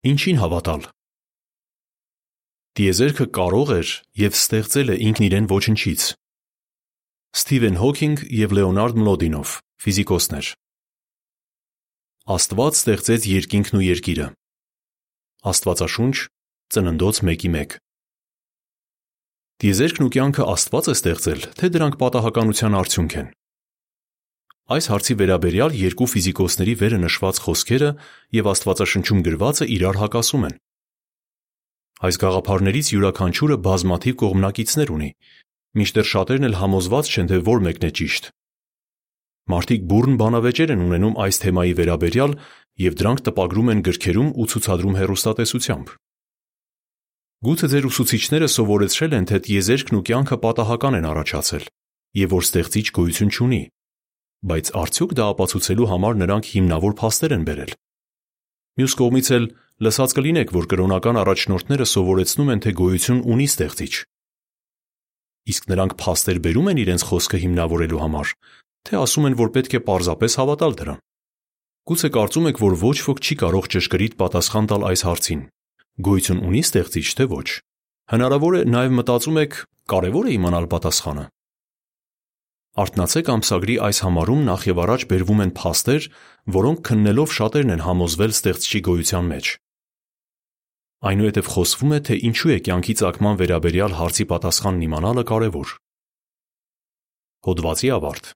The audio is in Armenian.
Ինչին հավատալ։ Տիեզերքը կարող էր եւ ստեղծել է ինքն իրեն ոչնչից։ Սթիվեն Հոքինգ եւ Լեոնարդ Մլոդինով, ֆիզիկոսներ։ Աստված ստեղծեց երկինքն ու երկիրը։ Աստվածաշունչ, ծննդոց 1:1։ Տիեզերքն ու կյանքը Աստված է ստեղծել, թե դրանք պատահականության արդյունք են։ Այս հարցի վերաբերյալ երկու ֆիզիկոսների վերը նշված խոսքերը եւ Աստվածաշնչում գրվածը իրար հակասում են։ Այս գաղափարներից յուրաքանչյուրը բազմաթիվ կողմնակիցներ ունի, մինչդեռ շատերն էլ համոզված չեն, թե որ մեկն է ճիշտ։ Մարդիկ բուրըն բանավեճեր են ունենում այս թեմայի վերաբերյալ եւ դրանք տպագրում են գրքերում ու ցուցադրում հեռուստատեսությամբ։ Գուցե ձեր ուսուցիչները սովորեցրել են, թե տիեզերքն ու կյանքը պատահական են առաջացել եւ որ ստեղծիչ գոյություն չունի, բայց արդյոք դա ապացուցելու համար նրանք հիմնավոր փաստեր են բերել։ Մյուս կողմից էլ լսած կլինեք, որ կրոնական առաջնորդները սովորեցնում են, թե գոյություն ունի ստեղծիչ։ Իսկ նրանք փաստեր բերում են իրենց խոսքը հիմնավորելու համար, թե ասում են, որ պետք է պարզապես հավատալ դրան։ Գուցե կարծում եք, որ ոչ ոք չի կարող ճշգրիտ պատասխան տալ այս հարցին։ Գոյություն ունի ստեղծիչ, թե ոչ։ Հնարավոր է նաև մտածում եք, կարևոր է իմանալ պատասխանը։ Արթնացեք ամսագրի այս համարում նախ եւ առաջ բերվում են փաստեր, որոնք քննելով շատերն են համոզվել ստեղծչի գոյության մեջ։ Այնուհետև խոսվում է, թե ինչու է կյանքի ցակման վերաբերյալ հարցի պատասխանն իմանալը կարևոր։ Հոդվացի ավարտ